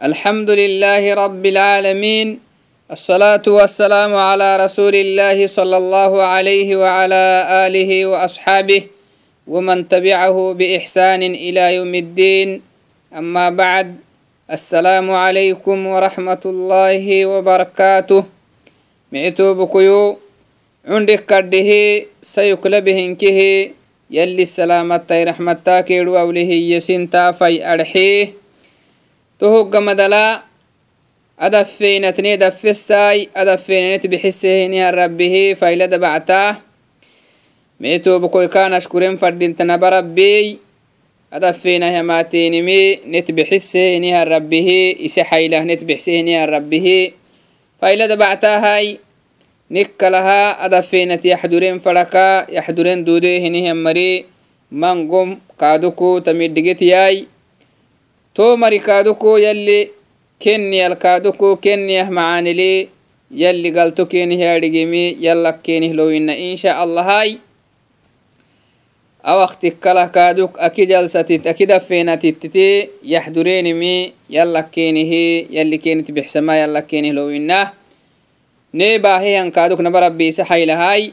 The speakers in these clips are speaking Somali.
الحمد لله رب العالمين الصلاة والسلام على رسول الله صلى الله عليه وعلى آله وأصحابه ومن تبعه بإحسان إلى يوم الدين أما بعد السلام عليكم ورحمة الله وبركاته. معتو بكيو عندك كده سيكل بهنكه يلي السلامة رحمة تاكير ووله يسنتا في أرحيه. tohoggamadala adafeinatne daffesai adafeinanit bixisehiniha rabbihi faylada bactaa. Meetobkoikaan ashkuren fadhintanaba rabbey adafeinahamaateenimi net bixisehiniha rabbihi ise xaylah net bixsehiniha rabbihi. Faylada bactaahai nikkalaha adafeynat yaxduren fadhaka yaxduren duudehinihyan mari. Mangom kaaduku tamidhigetiyai to mari kaadoko yalli kenniyal kaadoko kenniyah macaanili yalli galto kenih yaadhigimi yallak kenih lowinna insha allahai awaktik kalah kaaduk aki jalsatit aki dafeenatittiti yaxdureenimi yallak kenihi yalli kenit bixsama yallak kenih lowinna nee baahihan kaaduk naba rabbiisa xaylahai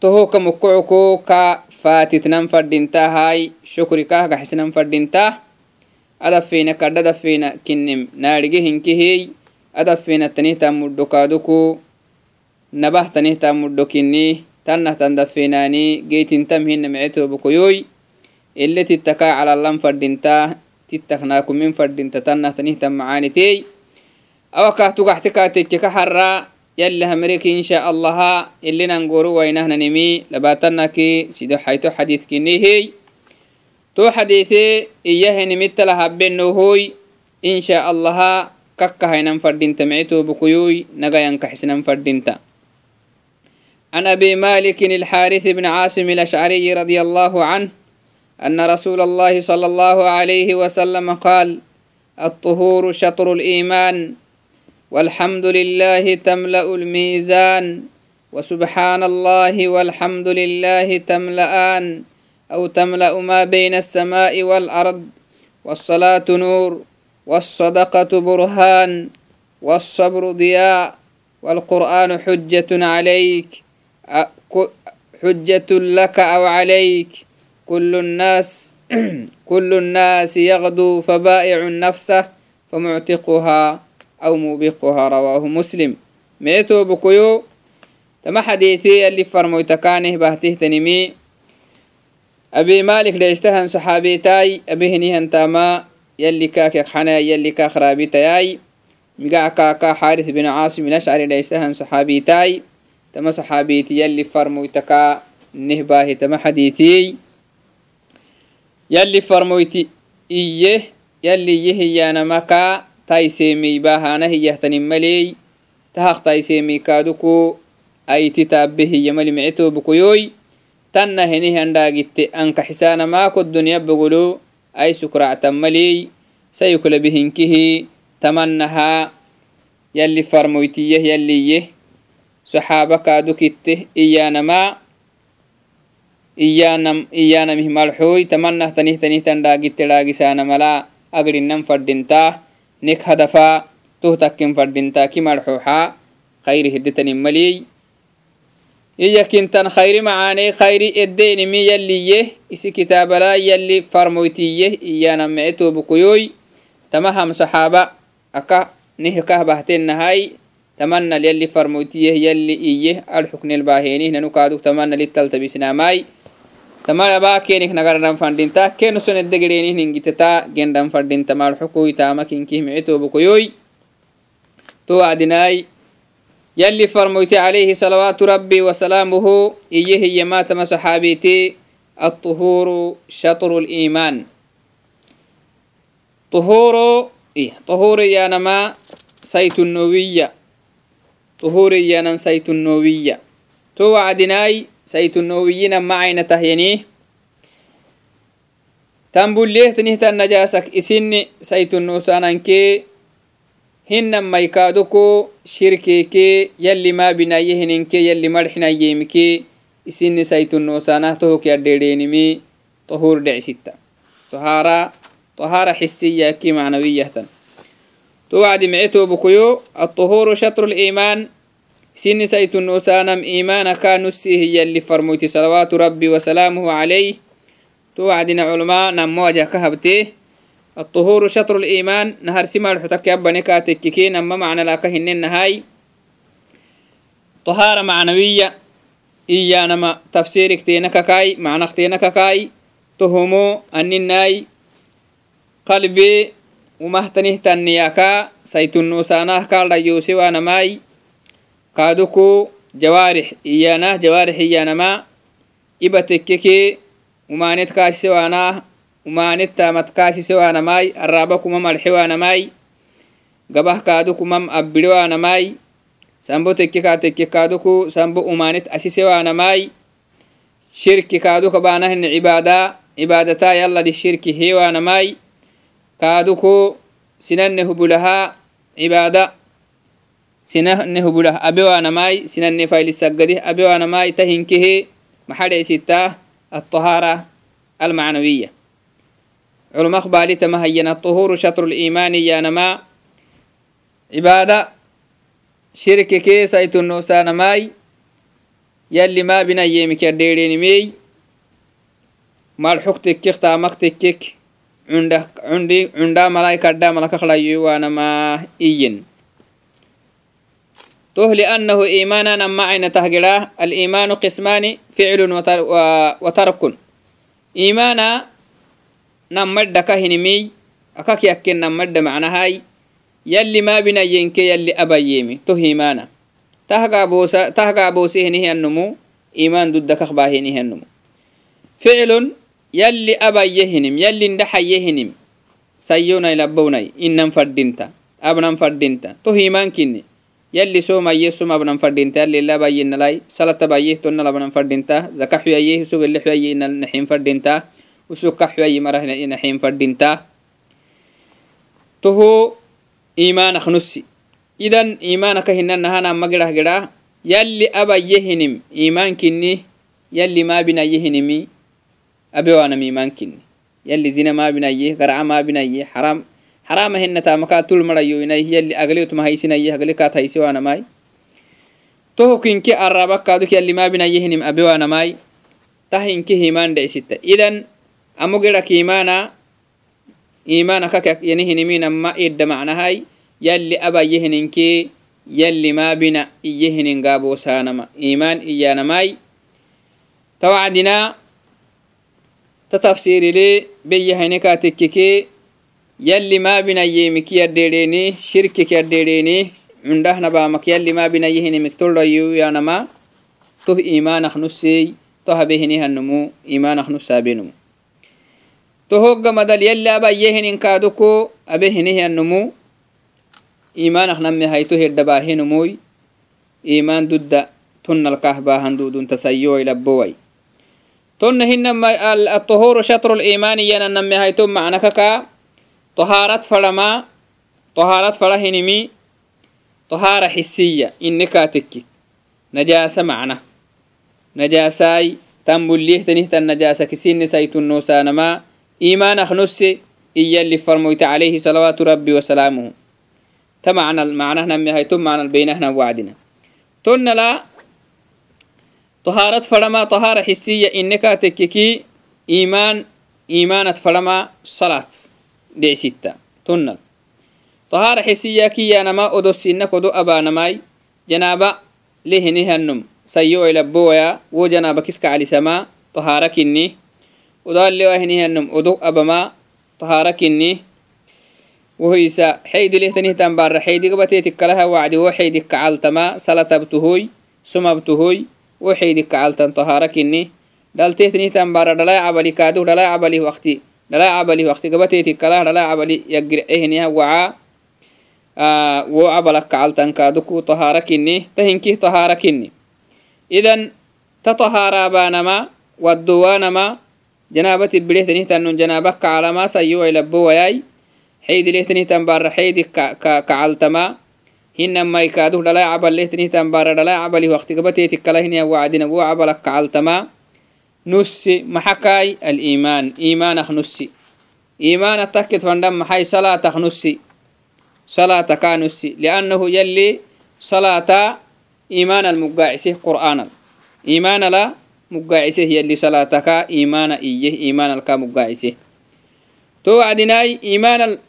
tohoka mokkocokooka faatitnan fadhintahay shokrikah gaxisnan fadhinta adafeena kadhadafeena kinnem naarige hinkihey adafeena tanihtaa mudho kaaduku nabah tanihtaa mudho kinni tannah tan dafeenaani geytintamhina mecetobokoyoy ele tittakaa calallan fadhinta tittaknaakumin fadhinta tannah tanihtan macaanitey awakah tugaxte kaatekke ka harraa yalli hamreki insha allaha ilinan goru wainahnanimi labatanaki sido xayto xadiidkinihey to xadiite iyahenimittala habbenohoy insha allaha kakkahainan fadinta micito bukuyoy nagayankaxisnan fadinta عن أبي مالك الحارث بن عاصم الأشعري رضي الله عنه أن رسول الله صلى الله عليه وسلم قال الطهور شطر الإيمان والحمد لله تملأ الميزان وسبحان الله والحمد لله تملأان أو تملأ ما بين السماء والأرض والصلاة نور والصدقة برهان والصبر ضياء والقرآن حجة عليك حجة لك أو عليك. كل الناس كل الناس يغدو فبائع نفسه فمعتقها. أو موبقها رواه مسلم ميتو بكيو تما حديثي اللي فرمو تكانه بهته تنمي أبي مالك ليستهن صحابي تاي أبي هنيهن تاما يلي كاك حنا يلي كاك رابي تاي مقع كاكا حارث بن عاصم الأشعري ليستهن صحابي تاي تما صحابيتي يلي فرمو تكا نهباه تما حديثي يلي فرمويتي إيه يلي يهيانا مكا taiseemi bahana hiyyahtanin maley tahaq taiseemi kaaduku aiti taabbe hiyya mali micetobukuyoy tanna heni handaagitte anka xisaana maako dunya bogolo ay sukractan maley sayukla bihinkihi tamannahaa yalli farmoytiyyeh yalliyyeh saxaaba kaadukitte iyaanamaa iyaanamih malxooy tamanah tanih tanih tan dhaagitte dhaagisaana malaa agrinnan fadhintaah nek hadafa toh takken fadinta ki marxuxa khayri hidetanin maliyey. Iyakintan khayri macaane khayri eddenimi yalliye isi kitaabala yalli farmoytiye iyana mece tobukuyoy tamaham saxaaba aka nihkah bahtennahay tamanal yalli farmoytiye yalli iye adxuknel bahenih nanu kaaduk tamanal ittaltabisnamay tamalaba kenik nagaran fandinta keno sonedde gedenih ningiteta gendan fandinta malxukuy tama kinkih micitobukoyoy to wacdinay yalli farmoyti عليه صلوات ربي وسلامه إيه يما تما صحابيتي الطهور شطر الإيمان طهور إيه طهور يا نما سيت النووية طهور يا نن سيت النووية تو وعدناي saytunnowiyina macayna tahyanii tan bulleehtinihtan najaasak isinni saytunnuusaanankee hinnan maykaadoko shirkeekee yalli maabinayyehininke yalli marxinayyeemikee isinni saytunnoosaanah tohok yaddheedheenimi طهور دعسيتا طهارة طهارة حسية كي معنوية تن توعد معتو بكيو الطهور شطر الإيمان سن سيت النوسانم إيمان كان نسيه اللي فرموتي صلوات ربي وسلامه عليه. توعدنا علماء نمواجه كهبته الطهور شطر الإيمان. نهر سما الحتك يبني كاتككي نما معنى لك هنن هاي طهارة معنوية إيانما تفسيرك تينك كاي. معنى تينك كاي. تهمو أنناي قلبي ومهتنه تنياكا. سيتنوساناه قال ريوسي وانماي kaadoko jawaarix iyanah jawaarix iyanama ibatekkeke umanet kaasisewaanah umanet tamat kaasisewaanamai araaba kumam alxewaanamai gabah kaado kumam abbirewaanamai sambo tekke ka tekke kaadoko sambo umanet asisewaanamai shirki kaado kabaanahni cibaada cibaadataa yalladi shirki hewaanamai kaadoko sinanne hubulahaa cibaada sinanne hubulah abewanamai sinanne failisagadi abewanamai tahinkehe maxade sita الطهارة المعنوية علماء بالي تمهين الطهور شطر الإيمان يا نما عبادة shirki keesaitunnosanamai yalli ma bina yemik yadeerenimey malxuk tekkik taamak tekkek cunda malai kadda malakakhlayo wanama iyin توه لأنه إيمانا نما عين تهجراه الإيمان قسمان فعل وترك إيمانا نمد كهنمي أكاك يكن نمد معناهاي يلي ما بنا ينكي يلي أبا يمي تهيمانا تهقى بوسا تهقى بوسيه نهي النمو إيمان ضد كخباه نهي النمو فعل يلي أبا يهنم يلي ندحى يهنم سيونا يلبونا إنم فردينتا أبنم فردينتا تهيمان كني يلي سوما يسوم أبنم فردينتا يلي لا بايين لاي صلاة بايه تون لبنم فردينتا زكاة حييه سوق اللي حييه نحيم فردينتا وسوق حييه مرة نحيم فردينتا تهو إيمانك نسي إذن إيمانك هنا نهانا مقرح قراه يلي أبا يهنم إيمان كني يلي ما بنا يهنمي أبي وأنا إيمان كني. يلي زنا ما بنا يه قرع ما بنا يه حرام harama henatamakaa tulmarayuinai yali agliyotmahaysinayeh aglikaat haysewaanamai toho kinke arabakaaduk yali maabinayehinim abewaanamai tahinke himaan dhecisitta idan amo gerak imana imana kakak yanihinimiinama idda macnahai yali abayehininke yali maabina iyehinin gaabosaanama iman iyaanamai tawacdina tatafsirile beyahainekatekeke يلي ما بنيمك يديريني شركك يديريني عندهنا بامك يلي ما بنيهني مكتول ريو يا نما ته إيمانك نسي ته بهني هالنمو إيمانك نسا بنمو تهوغ مدل يلي أبا يهنين كادوكو أبهني هالنمو إيمانك نمي هيتو هردباهي نموي إيمان ضد تن الكهبة هندود تسيو إلى بوي. تن هن الطهور شطر الإيمان ينا نمي هيتو معنى طهارة فلما طهارة فلهنمي طهارة حسية إنك تكي نجاسة معنى نجاساي تنبليه تنهت النجاسة كسين سيت النوسانما إيمان أخنسي إيا اللي فرمويت عليه صلوات ربي وسلامه. تمعنا المعنى نمي هاي تم معنى البينهنا وعدنا. تن لا طهارة فرما طهارة حسية إنك تككي إيمان إيمانة فرما صلاة دي ستة تنل طهارة حسية كي نما أدو سنك أدو أبا نماي جنابة لهنه النم سيو إلى بويا وجنابة كسك على سما طهارة كني ودال وهنهنم ودو أبما طهارة كني وهيسا حيد له تنه تنبار حيد قبتي تكلها وعدي وحيد كعلتما سلطة بتهوي سما بتهوي وحيد كعلتن طهارة كني دلته تنه تنبار دلا عبلي كادو دلا عبلي وقتي دلا عبلي وقتي قبتي تكلها دلا عبلي يقر إهنها وعا آه وعبلك كعلتن كادو طهارة كني تهنكي طهارة كني إذن تطهارا بانما والدوانما جنابة بليه تنيه تنون جنابك على ما سيو يلبو وياي حيد ليه تنيه تنبار حيد نسي محكاي الإيمان إيمانك نسي إيمان تكت فندم حي صلاة نسي صلاة كانسي لأنه يلي صلاة إيمان المقاعسه قرآنا إيمان لا مقاعسه يلي صلاتك إيمان إيه إيمان الكا مقاعسه توعدناي إيمان ال...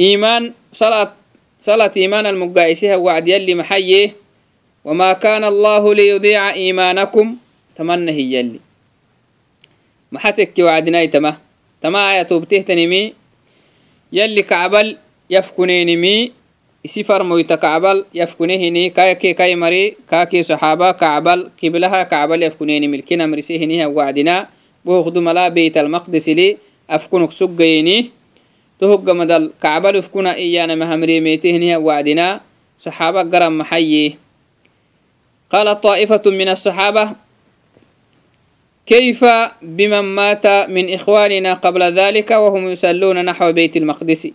إيمان صلاة صلاة إيمان المقاعسه وعد يلي محيه وما كان الله ليضيع إيمانكم تمنى هي يلي محتك وعدناي تما تما آية توبته تنمي يلي كعبل يفكنينمي isi farmoyta kacbal yafkunehini kayake kay mari kake saxaaba kacbal kiblaha kacbal yafkuneni milkinamrise hiniha wacdina bohokdumala beyt almaqdisili afkunuk suggayini tohoggamadal kacbal ufkuna iyanamahamrimete hiniha wacdina saxaaba garan maxaye قال طائفة من الصحابة كيف بمن مات من إخواننا قبل ذلك وهم يصلون نحو بيت المقدس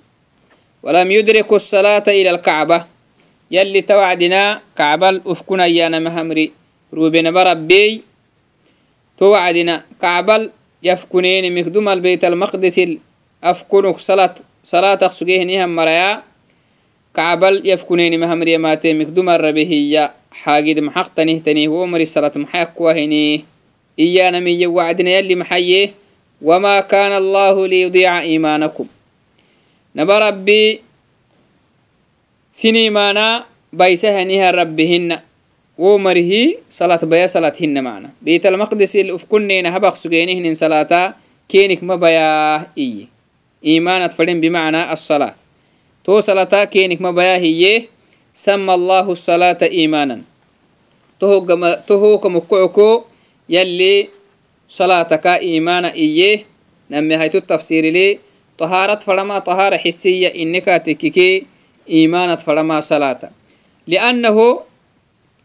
ولم يدركوا الصلاة إلى الكعبة يلي توعدنا كعبة أفكنا يانا مهمري روبنا بربي توعدنا كعبة يفكنين مخدوم البيت المقدس أفكنك صلاة صلاة سجيه نهم مريا كعبة يفكنين مهمري ماتي مخدوم الربيهية حاجد محق تنيه تنيه ومري الصلاة محيق وهنيه إيانا من يوعدنا يلي محيه وما كان الله ليضيع إيمانكم. نبا ربي سني مانا بيسهنها ربهن ومره صلاة بيا صلاة هن معنا. بيت المقدس الأفكنين هبق سجينهن صلاة كينك ما بيا إيه إيمان أتفرين بمعنى الصلاة. تو صلاة كينك ما بيا هي سمى الله الصلاة إيمانا. تهو كمكعكو يلي صلاتك إيمان إيه نمي هيتو التفسير لي طهارة فرما طهارة حسية إنك تككي إيمانة فرما صلاة لأنه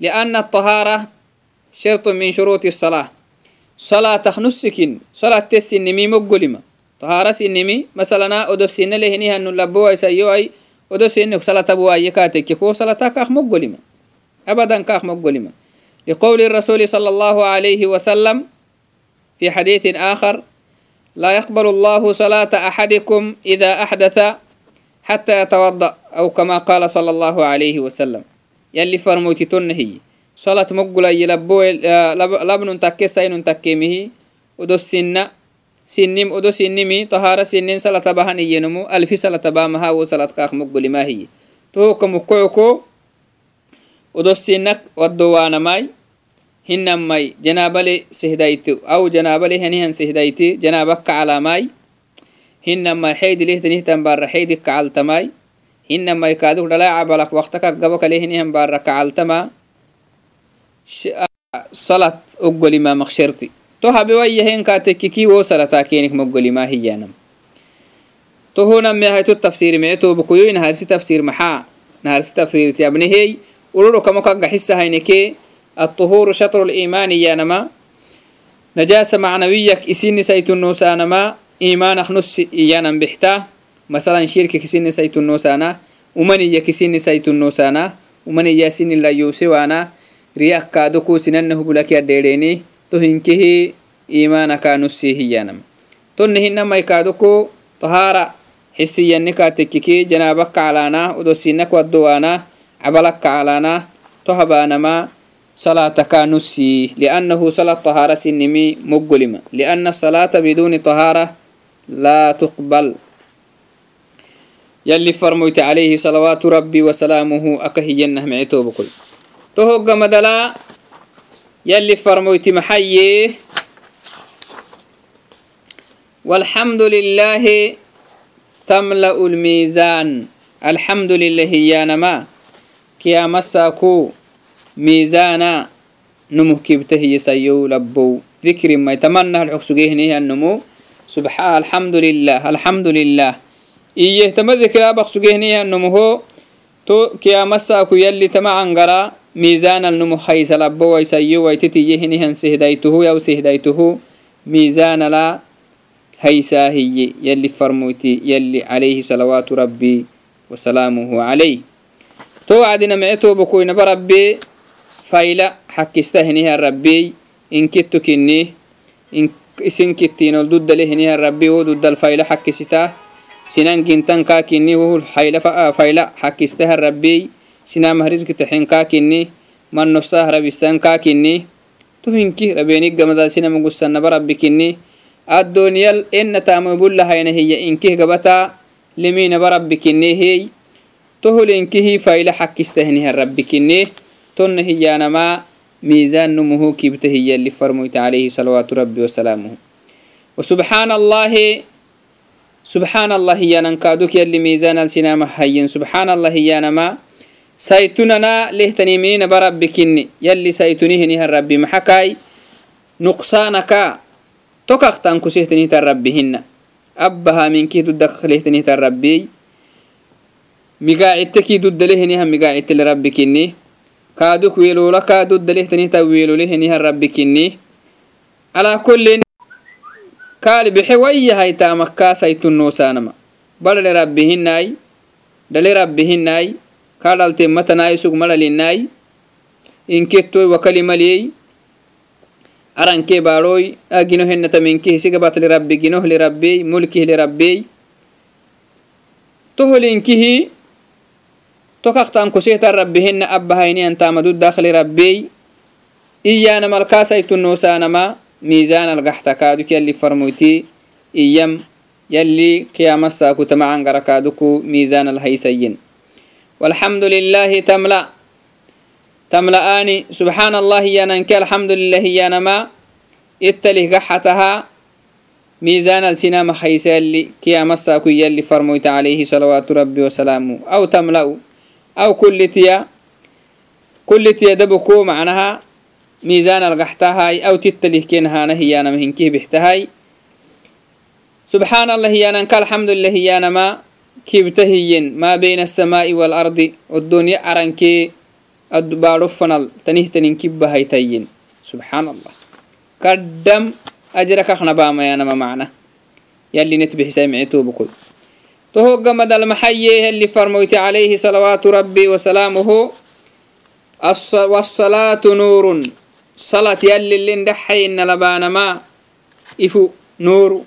لأن الطهارة شرط من شروط الصلاة صلاة نسكن صلاة تسنمي مقلمة طهارة سنمي مثلا أدو سن لهنيها أنه لبوا يسيوي أدو سنك صلاة بوا يكاتك كو صلاة كاخ مقلمة أبدا كاخ مقلمة لقول الرسول صلى الله عليه وسلم في حديث آخر لا يقبل الله صلاة أحدكم إذا أحدث حتى يتوضأ أو كما قال صلى الله عليه وسلم. يلي فرموتي تنهي. صلاة مقلا يلبو لبن تكسين تكيمه ودو السنة سنم ودو سنمي. طهارة سنين صلاة بهن ينمو ألف صلاة بامها. وصلاة كاخ مقل ما هي. توكو مكوكو odosinak wadowanamai hinamai janabale sehdaiti au janabale hanihan sehdaiti janabak kacalamai hinamai xeydilehtanihtan bara xeydi kacaltamai hinamai kaduk dhalaa cabalak waktakak gabakale hinihan bara kacaltama salat ogolima maksherti to habewayahenkatekkiki wo salataa kenik hiyanam to tafsir micetobukuyoy tafsir maxaa naharsi tafsirtiabnehey abnehey uluro kamokagga xisa hayneke الطهور شطر الإيمان يا نما. نجاسة معنوية إسين سيت النوسانما إيمان خنس إيانا بحتا. مثلا شرك كسين سيت النوسانا ومن يكسين سيت النوسانا ومن ياسين لا يوسوانا رياك كادوكو سننه بلك يديريني تهنكه إيمانك نسيه يانم تنهن ما يكادوكو طهارة حسيا نكاتككي جنابك علانا ودوسينك ودوانا cabalaka calaana tohabaanama salaatakanusi liannahu sala طahaara sinimi moggolima lianna salaata biduni طahaara laa tuqbal yalli farmoyte calayhi salawaatu rabbi wasalaamuhu aka hiyanah mice toobokol to hoggamadalaa yalli والحمد لله تملأ الميزان. الحمد لله alxamdu lilah kiyamasaku miizana numuh kibtahiyesayo labbow. ذikri may tamanah alxogsugehnehanmu subxa alxamdu lilah alxamdu lilah iyeh tama dhikraabaq sugehnehanumuho to kiyamasaku yalli tama angara miizanal numuh haysa labbo waysayo waititiyehnehan sehdaytuhu yaw sehdaytuhu. Miizanala haysaahiye yalli farmoyti yalli calayhi salawaatu rabbi wasalaamuhu calayh to wacdina mice tobakoynaba rabbee fayla xakkistahiniha rabbeey inkittu kinnih isin kittinol duddale hiniha rabbi wo duddal fayla xakkisitaa sinan gintankaa kinni wohul fayla xakkistaha rabbeey sinamah riskitaxinkaa kinni mannosah rabistankaa kinni tuhinki rabeeniggamada sinamagussanaba rabbi kinni addooniyal enna taamoybullahayna hiya inkih gabata liminaba rabbi kinni hey تهلينكه فايل حق toholenkihi fayla xakkistahnihan rabbikinne tonna hiyaanamaa miizaan numuhu kibte اللي فرميت عليه صلوات ربي وسلامه. وسبحان الله سبحان الله يا ننكادوك يلي ميزان السينما هين سبحان الله يا نما سيتننا تنيمين برب كني يلي سيتنهني الرب محكاي. نقصانك تكختن كسيتني تربهن أبها منك تدخلتني تربي. migaacittekii duddaleheniha migaacittel rabbikinni kaaduk weelola kaa duddalehtanita weeloleheniha rabbikinni alaa kollen kaali bexe wayyahaytaa makkaasaitunnoosaanama badhale rabbihinnaay dhale rabbihinnaay kaa sug sugmadhalinnaay inkettoy wakalimaliey arankee baadhooy agino hennatamenkeh sigabatle rabbi ginohle rabbey mulkihle rabbey toholinkihi tokaktan kusihtan rabbihina abbahaynian tamadu dakli rabbiy. Iyana malkasaitunoosanama miizan algaxta kaaduk yalli farmoyti iyam yalli qiyamassaaku tamacangara kaaduku miizan alhaysayin. Walxamdu lilahi tamla. Tamla'aani subxaana allahi yananke alxamdulilahi yanama ittalih gaxataha miizan alsinama haysa yalli qiyamassaaku yalli farmoyta alayhi salawaatu rabbi wasalaamu aw tamla'u aw kulitiya kulitiya daboko macnaha miizan algaxtahay aw tittalihkenahana hiyanama hinkih bixtahay subxaan allah hiyananka alxamdulilah hiyanama kibta hiyen maa bayna asamaa'i waalardi oddonya arankee adbaadho fanal tanihtaninkibbahaytayyen subxaan allah kaddham ajra kaknabaamayanama macna yallinet bixisay micetoobukoy tohogamad almaxayeeh li farmoyti calayhi salawaatu rabbi wasalaamuhu wasalaatu nuurun. Salat yallilin dhaxayna labaanamaa ifu nuuru.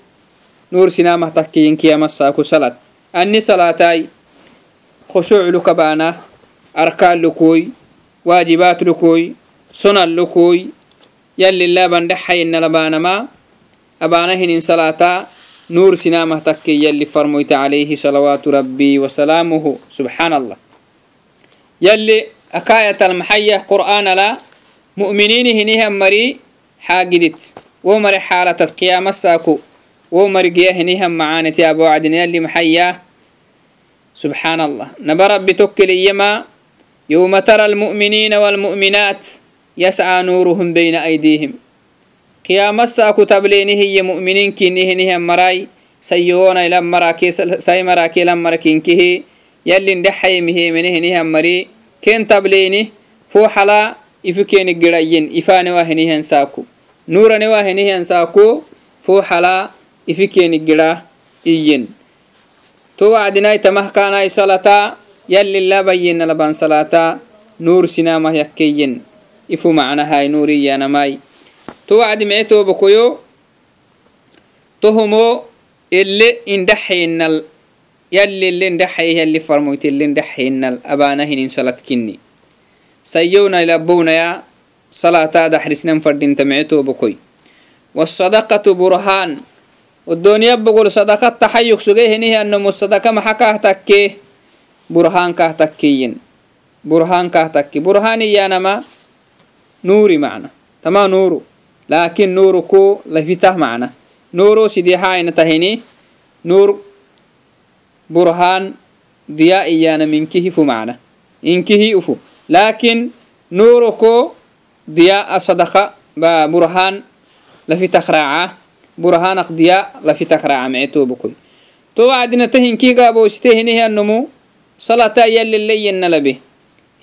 Nuur sinamah takkiyinkiyamassaaku salat. Anni salaataay khushuuclukabaana arkaanlukuy waajibaatlukuy sunallukuy yallilaaban dhaxayna labaanamaa abaanahinin salaataa المحيي اللي فرموت عليه صلوات ربي وسلامه والصلاة نور صلاة يلي اللي ندحي إن لبانا ما إفو نور نور سنامة تكين كيا مساكو صلاة أني صلاتاي خشوع لكبانا أركان لكوي واجبات لكوي سنن لكوي يلي اللابن دحي إن لبانا ما أبانا هنين صلاة نور سنامه تكي يلي فرميت عليه صلوات ربي وسلامه سبحان الله يلي أكاية المحية قرآن لا مؤمنين هنيها مري حاجدت ومر حالة القيامة ساكو ومر جيه هنيها معانة يا أبو عدن يلي محية سبحان الله نبى ربي توكل يما يوم ترى المؤمنين والمؤمنات يسعى نورهم بين أيديهم kiyamasaku tablenihiyye mu'mininkinnihinihan marai sayyoonailamarakelamarakinkihi yallin dhexaymihemenehinihan mari ken tableeni fuuxala ifu keni girayen ifanewahinihan saaku. Nuuranewahinihan saaku fuuxala ifi keni gira iyyen to wacdinai tamahkanai salata yallin labayena laban salata nuur sinamah yakkeyen ifu macnahai nuuriyanamai to wacdi mie tobakoyo tohomo ele indaxaynal yallele indaxay yalli farmoytele indaxaynal abana hinin salad kinni sayyowna ilabownaya salaataada xrisnan fadhinta mie tobakoy wasadaqatu burhaan odoniya bogol sadaqa taxayuk suge henihianomo sadaqa maxa kaah takkee burhaan kaah takkiyin burhaan kaah takki burhaan iyaanama nuuri macna tama nuuru laakin noro ko lafitah mana noro sidiha aina tahini nur burhaan diya iyana minkihi fu mana inkihi ufu laakiin noro ko diya asadaqa ba burhan lafitakraca burhanak diya lafitakraca mecetobukoi to wacdinata hinki gaboisite hinihianomu salata yallile yennalabe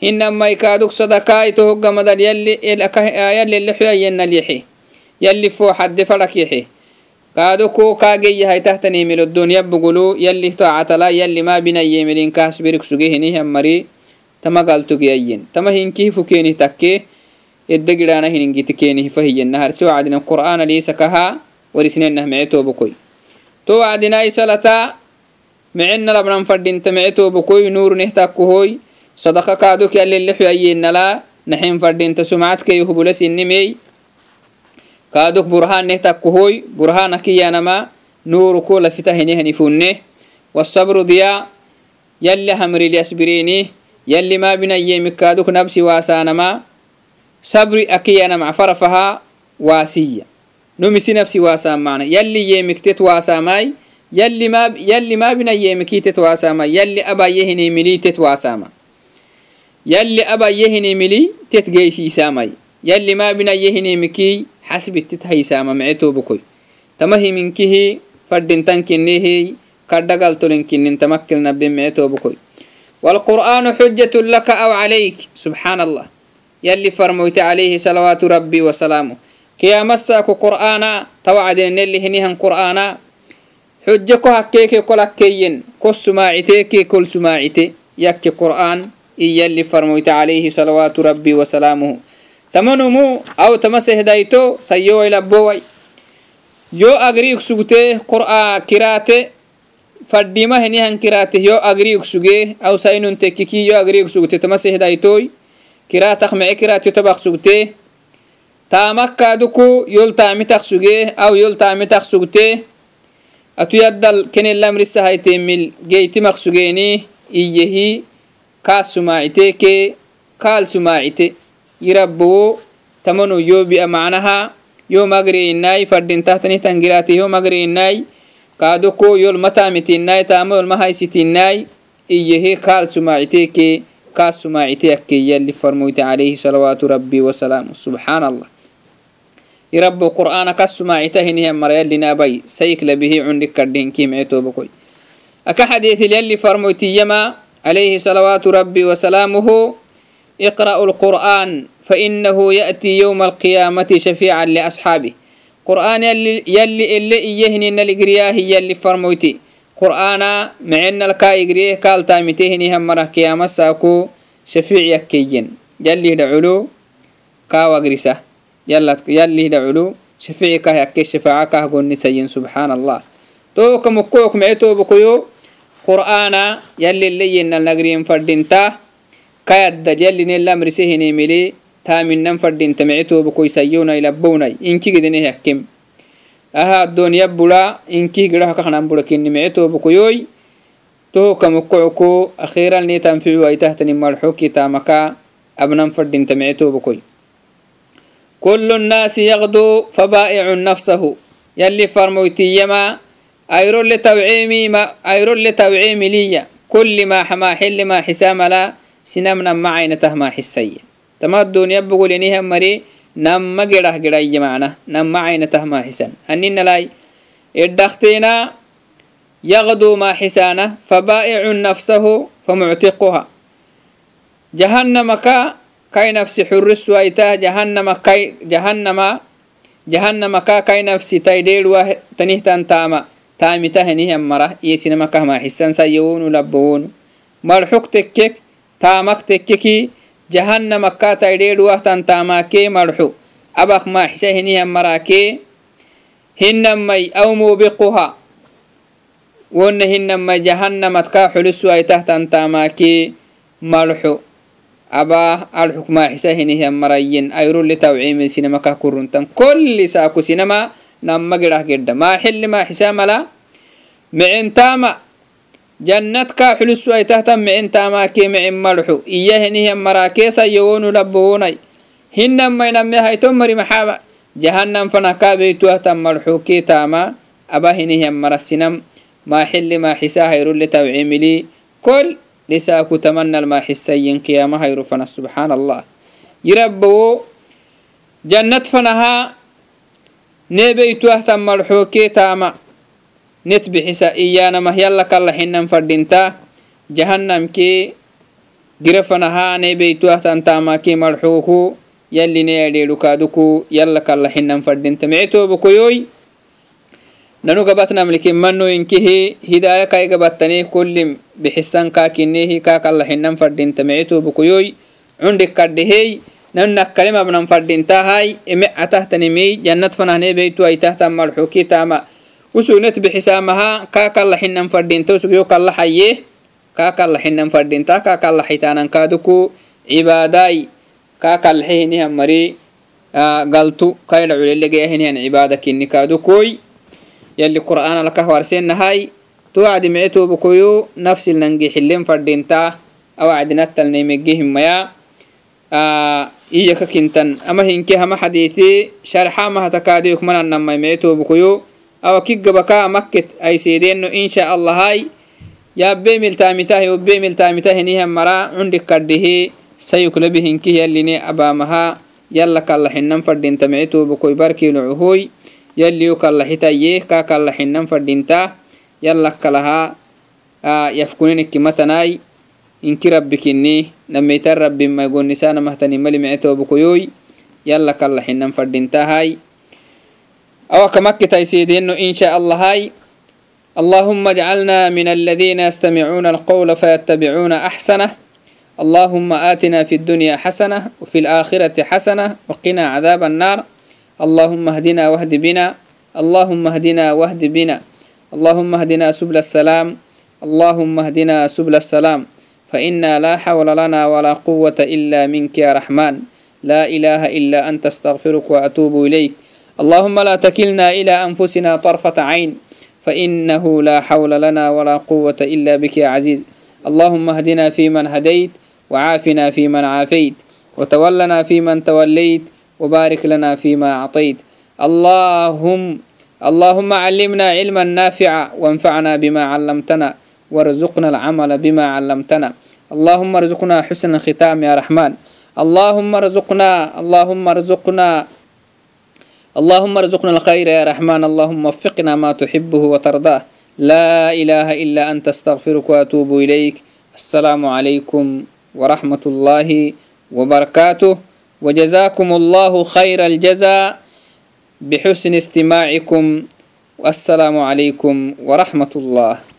hinamaikaaduk sadakaai يلي اللي ينلبه إنما يكادوك صدقاء تهق مدد يلي يلي اللي حيا ينليحي يلي فو حد فرك يحي قادو كو كاجي هاي تحتني من الدنيا بقولو يلي طاعة لا يلي ما بنا يمرين كاس بيرك سجيه نيه مري تما قالتو جيين تما هنكي فكيني تكي الدقرانا هنجي تكيني فهي النهار سوى عدنا القرآن ليس كها ورسنين نهمعتو بكوي تو عدنا سلطة micena labnan fadinta micetobokoy nur nehtakkuhoy sadaka kaadok yalele xuyayenala naxin fadinta sumcadkey hubula sinimey kaadok burhaan nehtakkuhoy burhana kaadok burhaneh takkohoy burhaan akiyanama nuru kola fitahenihanifune wasabru diya yalli hamriliasbirini yalli mabinayemi kaadok nabsi waasanama sabri akiyanam farafaha waasiya nomisi nafsi waasan mana yalli yemiktet waasamai yalli mabina yemikitet waasama yalli abayehini mili tet waasama yalli abayehini mili tet geysiisamai yalli mabina yehini mikii يلي ما بنا يهني مكي حسب التتهي ساما معتو بكوي تمهي منكه فردن تنكنيه كردقل تلنكن تمكن نبي معتو بكوي والقرآن حجة لك أو عليك سبحان الله يلي فرموت عليه صلوات ربي وسلامه كيامساكو قرآنا توعدن اللي هنيهن قرآنا حجكو هكيكي كل هكيين كل سماعتيكي كل سماعتي يكي قرآن إيا اللي فرموت عليه صلوات ربي وسلامه tamanumu aw tama sehdayto sayowai labbowai yo agriig sugtee qur'a kiraate fadhimahenihan kiraate yo agriig suge aw sainun tekkiki yo agriig sugte tama sehdaytoi kiraatak mece kiraatyo tabak sugtee taamakaaduku yol taamitak suge aw yol taamitak sugtee atu yaddal kenelamrisahayteemil geytimak sugeeni iyyehi kaas sumaacitee kee kaal sumaacite يربو تمنو يو بيا معناها يو مغري إناي فردين تحتني تنجراتي يو مغري إناي قادوكو يو المتامتي إناي تامو المهايستي إناي إيهي كال سماعتيكي كال سماعتيكي يلي فرموت عليه صلوات ربي وسلامه. سبحان الله يرب قرآن كالسماعته نهي مريا لنا بي سيكل به عندك كردين كيم عتوبكوي أكا حديث يلي فرموت يما عليه صلوات ربي وسلامه اقرأوا القرآن. فإنه يأتي يوم القيامة شفيعا لأصحابه قرآن يلي يلي اللي إيهني نلقرياه يلي فرمويتي قرآن معنا الكا إقريه قال تامتهني هم مرة كيامة ساكو شفيع يكيين يلي دعلو كا وقرسة يلا يلي دعلو شفيع كا يكي شفاعة كا قلني سين سبحان الله تو كمكوك معتو بكيو قرآن يلي اللي ينال فردينتا كايد يلي نلا مرسهني ملي تامنن فردين تمعتو بكوي سيونا يلبونا إنكي قدنه يحكم أها الدنيا بلا إنكي قدها كخنا بلا كني معتو بكوي تو كمكوكو أخيرا ني تنفعو أي تحتني مرحوكي تامكا أبنان فردين تمعتو بكوي كل الناس يغدو فبائع نفسه يلي فرمويتي يما أيرو لتوعيمي ما أيرو لتوعيمي ليا كل ما حما حل ما حسام لا سنمنا معين تهما حسيا tama duniya bogoleniham mari nama gerah geraye mana nama cainatah maaxisan aninalai edhakteena yaqdu maaxisana fabaa'icu nafsahu famuctiquha jahannamaka kai nafsi xurrisuaitah jahannama kai jahannama jahannamaka kai nafsi taidheelwa tanihtan taama taamitahanihan mara iyesinamakah maaxisan sayewonu labbowonu marxuq tekkek taamak tekkekii مرة يسينما كهما حسن سيون لبون مرحوك تكك تامك تككي جهنم كاتا يديدوه تنتاماكي مرحو أبخ ما حسهنها مراكي هنمي أو موبقها ون هنمي جهنم تكا حلسوا تحت تنتاماكي مرحو أبا الحكم حسهنها مريين أيرو لتوعيم سينما كهكرنتن كل ساكو سينما نما قراه قد ما حل ما حسام لا معن تاما jannadka xulusu ay tahtan micin taamaakee micin malxu iya henihian maraakeesa yowonu labowonay hinanmayname hayton mari maxaaba? Jahannan fanaka beytuahtan malxukee taama aba henihian marasinam maa xili maa xisaa hayrulle tawcimili kol lisaaku tamanal maa xisayin qiyama hayru fana subxaan allah yirabbowo jannad fanahaa nee beytuahtan malxukee taama net bixisa iyaanamah yalla kalla xinan fadhinta. Jahanamkee girafanahaane beytuahtantaamaki marxuuku yalline adheedhukaaduku yalla kalla xinan fadhinta. Micetoobukoyoy nanu gabatnamlikin manoyinkihi hidaaya kai gabattane kullim bixisan kaakinehi kaa kalla xinan fadhinta. Micetoobukoyoy cundik kadhehey nanu nakkalemabnan fadhintahay eme atahtanimey jannat fanahne beytu ay tahtan marxuki taama usunet bixisamaha kakalla xinan fadinta usugyo kalla xaye kakalla xinan fadinta kakalla xitaanan kaaduku cibaadaai kakalxehinihan mari galtu. Kaydha culelegeahinihan cibaada kinni kaadukoy yalli qur'aan alkah warsenahay tuwacdi micetobukoyo nafsil nangi xilen fadinta awacdinattalneymegehimaya iyaka kintan. Ama hinke hama xadiiti sharxa mahatakaadiyok mananamai micetobukoyo awa kiggabaka makket ayseedeno insha allahai yabe miltaamitah yobe miltaamitahinihan mara cundik kadhihi sayuklabi hinkih yalline abaamaha yalla kalla xinan fadhinta micetobukoy barkilucuhoy yalliyo kalla xitaye ka kalla xinan fadhinta yalla kalaha yafkunenikki matanai inki rabbi kinni nameitan rabbi maigonisana mahtani mali micetobukoyoy yalla kalla xinan fadhintahai awaka makkitaiseedeno insha allahai اللهم اجعلنا من الذين يستمعون القول فيتبعون احسنه اللهم آتنا في الدنيا حسنة وفي الآخرة حسنة وقنا عذاب النار اللهم اهدنا واهد بنا اللهم اهدنا واهد بنا اللهم اهدنا سبل السلام اللهم اهدنا سبل السلام فإنا لا حول لنا ولا قوة إلا منك يا رحمن لا إله إلا أنت استغفرك وأتوب إليك اللهم لا تكلنا إلى أنفسنا طرفة عين فإنه لا حول لنا ولا قوة إلا بك يا عزيز اللهم اهدنا فيمن هديت وعافنا فيمن عافيت وتولنا فيمن توليت وبارك لنا فيما أعطيت اللهم اللهم علمنا علما نافعا وانفعنا بما علمتنا وارزقنا العمل بما علمتنا اللهم ارزقنا حسن الختام يا رحمن اللهم ارزقنا اللهم ارزقنا اللهم ارزقنا الخير يا رحمن اللهم وفقنا ما تحبه وترضاه. لا إله إلا أنت أستغفرك وأتوب إليك. السلام عليكم ورحمة الله وبركاته. وجزاكم الله خير الجزاء بحسن استماعكم. والسلام عليكم ورحمة الله.